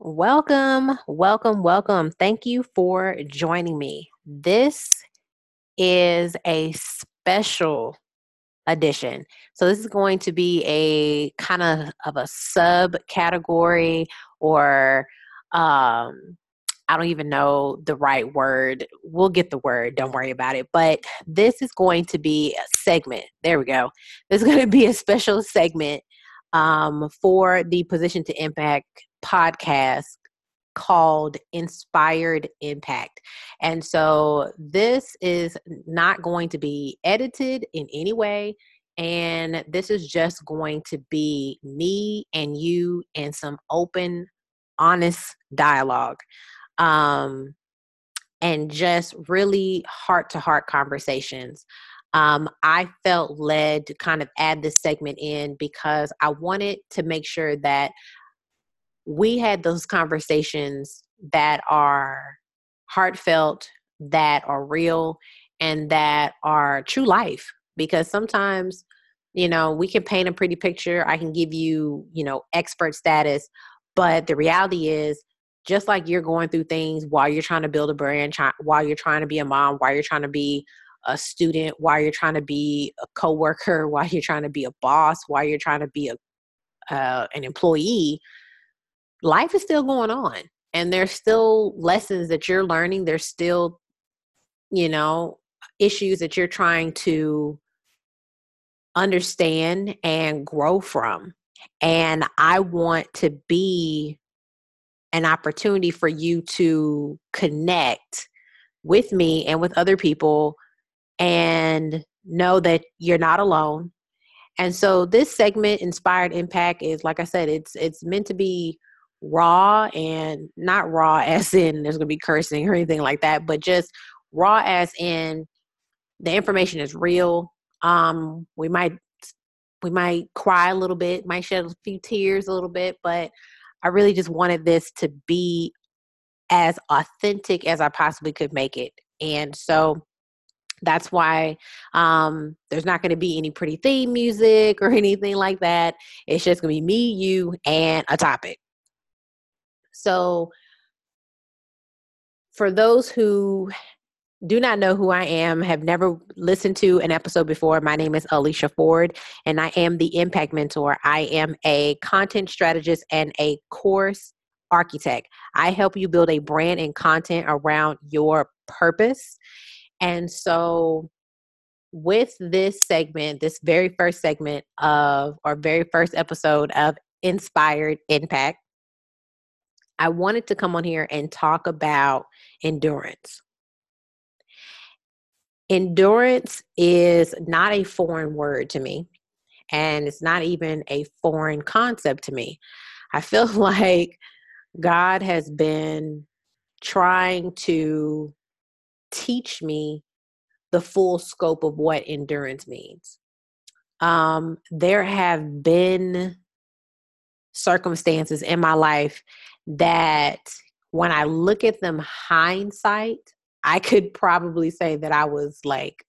Welcome, welcome, welcome. Thank you for joining me. This is a special edition. So this is going to be a kind of of a subcategory or um I don't even know the right word. We'll get the word, don't worry about it. But this is going to be a segment. There we go. This is going to be a special segment um, for the Position to Impact podcast called Inspired Impact. And so this is not going to be edited in any way. And this is just going to be me and you and some open, honest dialogue. Um, and just really heart to heart conversations. Um, I felt led to kind of add this segment in because I wanted to make sure that we had those conversations that are heartfelt, that are real, and that are true life. Because sometimes, you know, we can paint a pretty picture. I can give you, you know, expert status. But the reality is, just like you're going through things while you're trying to build a brand, while you're trying to be a mom, while you're trying to be a student, while you're trying to be a coworker, while you're trying to be a boss, while you're trying to be a uh, an employee, life is still going on and there's still lessons that you're learning there's still you know issues that you're trying to understand and grow from. And i want to be an opportunity for you to connect with me and with other people and know that you're not alone. And so this segment inspired impact is like i said it's it's meant to be raw and not raw as in there's going to be cursing or anything like that, but just raw as in the information is real. Um, we might we might cry a little bit, might shed a few tears a little bit, but I really just wanted this to be as authentic as I possibly could make it. And so that's why um, there's not going to be any pretty theme music or anything like that. It's just going to be me, you, and a topic. So, for those who do not know who I am, have never listened to an episode before, my name is Alicia Ford, and I am the Impact Mentor. I am a content strategist and a course architect. I help you build a brand and content around your purpose. And so, with this segment, this very first segment of, or very first episode of Inspired Impact, I wanted to come on here and talk about endurance. Endurance is not a foreign word to me, and it's not even a foreign concept to me. I feel like God has been trying to teach me the full scope of what endurance means. Um, there have been circumstances in my life that when I look at them hindsight, I could probably say that I was like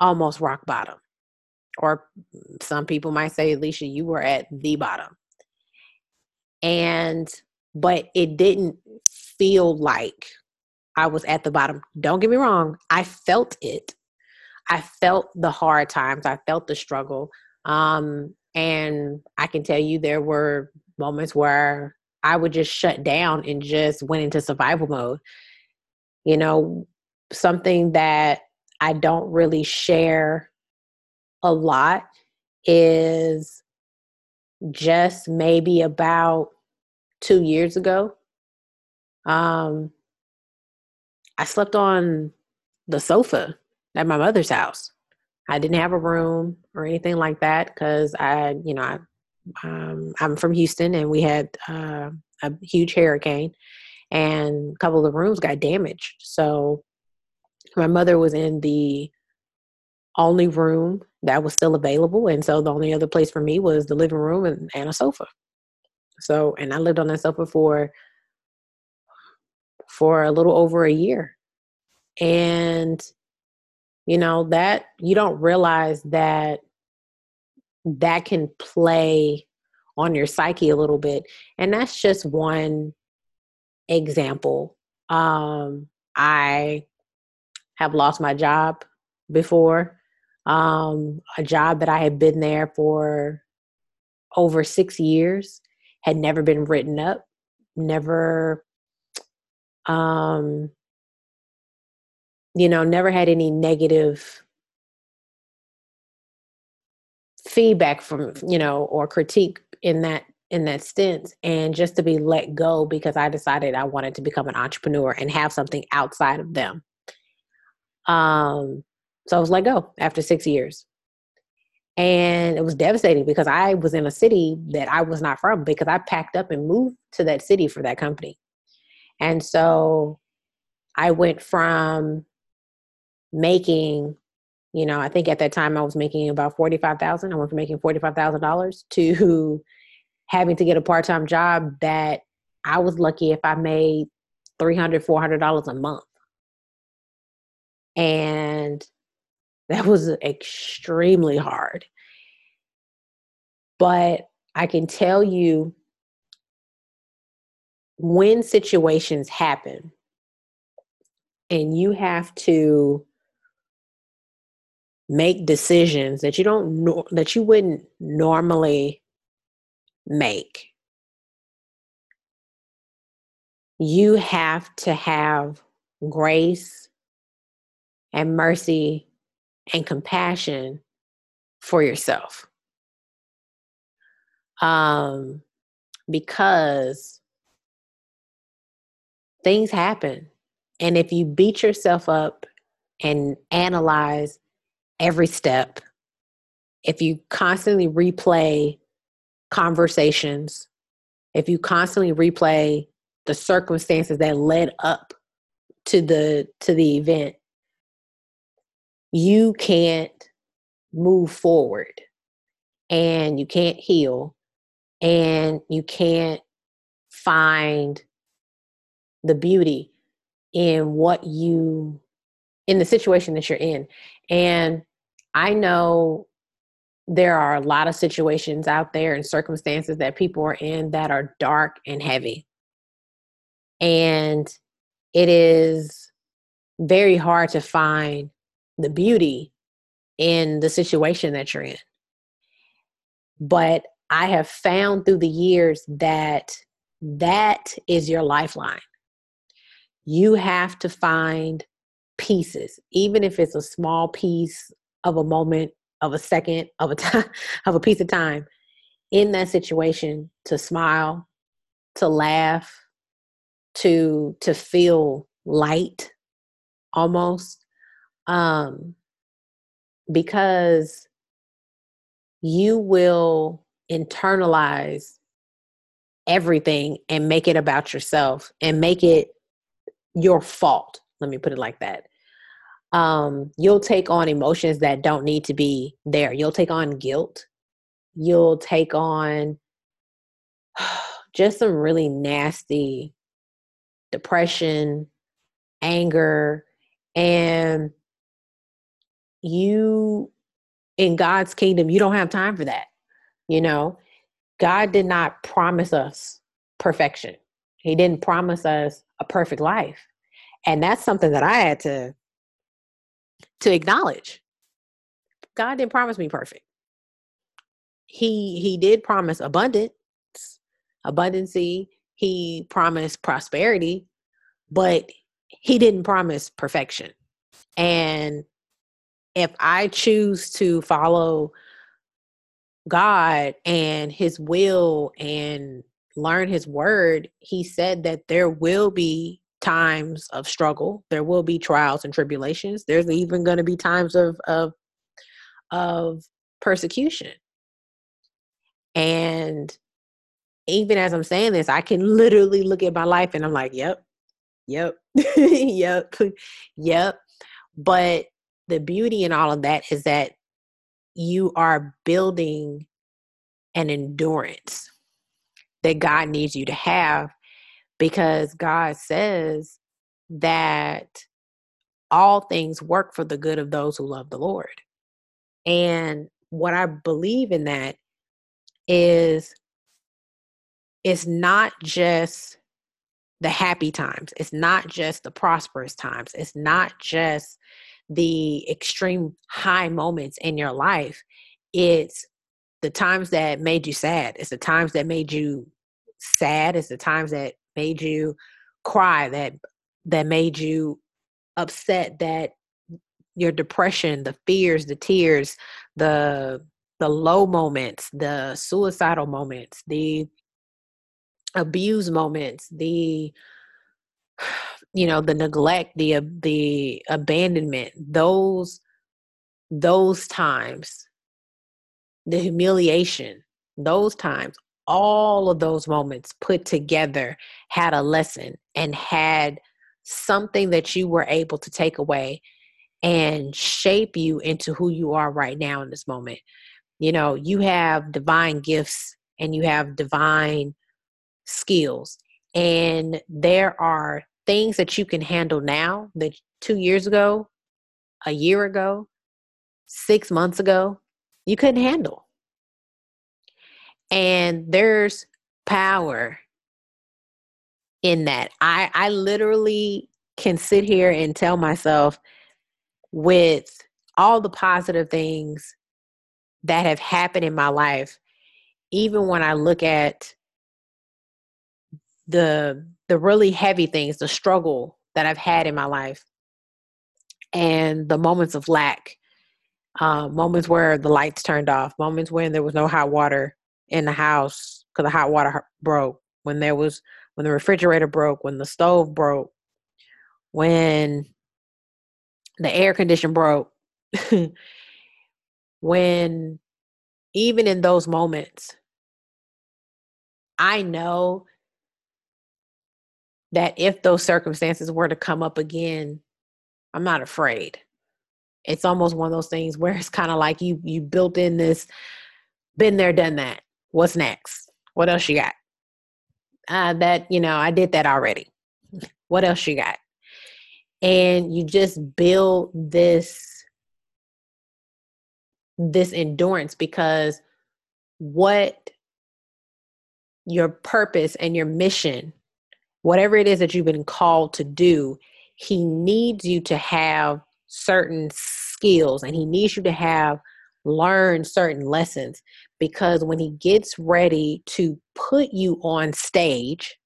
almost rock bottom. Or some people might say, Alicia, you were at the bottom. And, but it didn't feel like I was at the bottom. Don't get me wrong, I felt it. I felt the hard times, I felt the struggle. Um, and I can tell you there were moments where I would just shut down and just went into survival mode. You know, something that I don't really share a lot is just maybe about two years ago. Um, I slept on the sofa at my mother's house. I didn't have a room or anything like that because I, you know, I um, I'm from Houston, and we had uh, a huge hurricane, and a couple of the rooms got damaged. So my mother was in the only room that was still available, and so the only other place for me was the living room and, and a sofa. So, and I lived on that sofa for for a little over a year, and you know that you don't realize that that can play on your psyche a little bit. And that's just one example. Um, I have lost my job before, um, a job that I had been there for over six years, had never been written up, never, um, you know, never had any negative feedback from, you know, or critique in that in that stance and just to be let go because I decided I wanted to become an entrepreneur and have something outside of them. Um, so I was let go after six years. And it was devastating because I was in a city that I was not from because I packed up and moved to that city for that company. And so I went from making, you know, I think at that time I was making about 45,000. I went from making $45,000 to having to get a part-time job that I was lucky if I made $300, $400 a month. And that was extremely hard. But I can tell you when situations happen and you have to make decisions that you don't that you wouldn't normally make. You have to have grace and mercy and compassion for yourself. Um, because things happen. And if you beat yourself up and analyze every step, if you constantly replay conversations, if you constantly replay the circumstances that led up to the to the event, you can't move forward and you can't heal and you can't find the beauty in what you in the situation that you're in. And i know there are a lot of situations out there and circumstances that people are in that are dark and heavy. And it is very hard to find the beauty in the situation that you're in. But I have found through the years that that is your lifeline. You have to find pieces, even if it's a small piece of a moment of a second of a time of a piece of time in that situation to smile to laugh to to feel light almost um because you will internalize everything and make it about yourself and make it your fault. Let me put it like that um, you'll take on emotions that don't need to be there. You'll take on guilt. You'll take on just some really nasty depression, anger, and you in God's kingdom, you don't have time for that. You know, God did not promise us perfection. He didn't promise us a perfect life. And that's something that I had to to acknowledge God didn't promise me perfect. He he did promise abundance, abundancy. He promised prosperity, but he didn't promise perfection. And if I choose to follow God and his will and learn his word, he said that there will be times of struggle. There will be trials and tribulations. There's even going to be times of of of persecution. And even as I'm saying this, I can literally look at my life and I'm like, yep, yep, yep, yep. But the beauty in all of that is that you are building an endurance that God needs you to have because God says that all things work for the good of those who love the Lord. And what I believe in that is it's not just the happy times. It's not just the prosperous times. It's not just the extreme high moments in your life. It's the times that made you sad. It's the times that made you sad. It's the times that made you cry, that that made you upset, that your depression, the fears, the tears, the the low moments, the suicidal moments, the abuse moments, the you know, the neglect, the the abandonment, those those times, the humiliation, those times, all of those moments put together had a lesson and had something that you were able to take away and shape you into who you are right now in this moment. You know, you have divine gifts and you have divine skills. And there are things that you can handle now that two years ago, a year ago, six months ago, you couldn't handle. And there's power in that. I, I literally can sit here and tell myself with all the positive things that have happened in my life, even when I look at the the really heavy things, the struggle that I've had in my life, and the moments of lack, uh, moments where the lights turned off, moments when there was no hot water in the house because the hot water broke, when there was when the refrigerator broke, when the stove broke, when the air condition broke, when even in those moments, I know that if those circumstances were to come up again, I'm not afraid. It's almost one of those things where it's kind of like you you built in this, been there, done that. What's next? What else you got? Uh, that you know, I did that already. What else you got? And you just build this this endurance because what your purpose and your mission whatever it is that you've been called to do, he needs you to have certain skills and he needs you to have learned certain lessons because when he gets ready to put you on stage,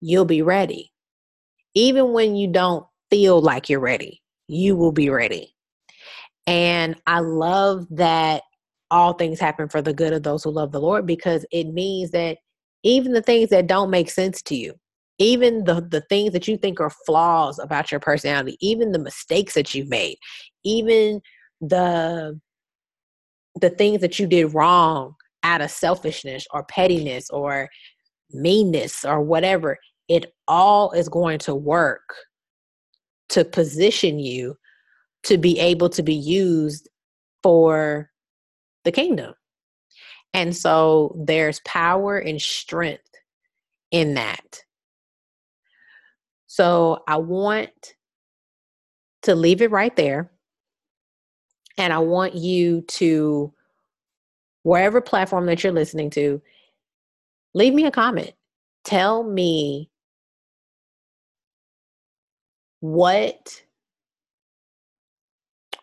you'll be ready. Even when you don't feel like you're ready, you will be ready. And I love that all things happen for the good of those who love the Lord because it means that even the things that don't make sense to you even the the things that you think are flaws about your personality even the mistakes that you've made even the the things that you did wrong out of selfishness or pettiness or meanness or whatever it all is going to work to position you to be able to be used for the kingdom and so there's power and strength in that. So I want to leave it right there. And I want you to, wherever platform that you're listening to, leave me a comment. Tell me what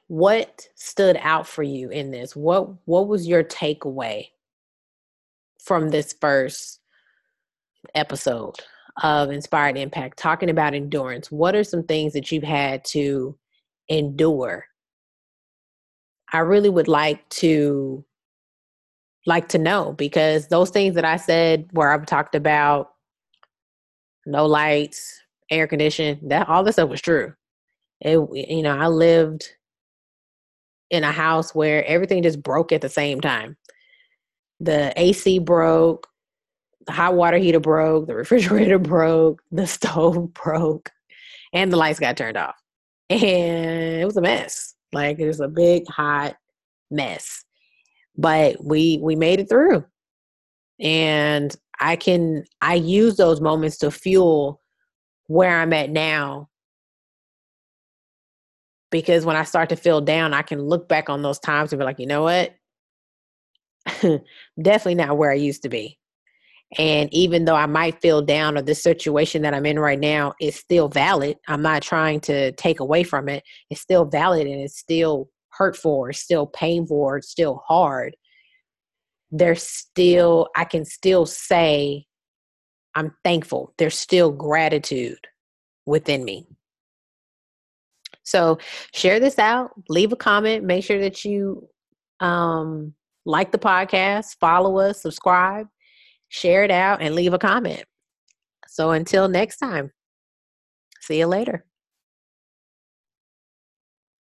what stood out for you in this what what was your takeaway from this first episode of Inspired Impact, talking about endurance. What are some things that you've had to endure? I really would like to like to know because those things that I said where I've talked about no lights, air condition, that all this stuff was true. It you know, I lived in a house where everything just broke at the same time the AC broke, the hot water heater broke, the refrigerator broke, the stove broke, and the lights got turned off. And it was a mess. Like it was a big hot mess. But we we made it through. And I can I use those moments to fuel where I'm at now because when I start to feel down, I can look back on those times and be like, you know what? definitely not where I used to be. And even though I might feel down or the situation that I'm in right now is still valid, I'm not trying to take away from it. It's still valid and it's still hurtful or still painful or still hard. There's still, I can still say, I'm thankful. There's still gratitude within me. So share this out, leave a comment, make sure that you um, like the podcast, follow us, subscribe, share it out, and leave a comment. So until next time, see you later.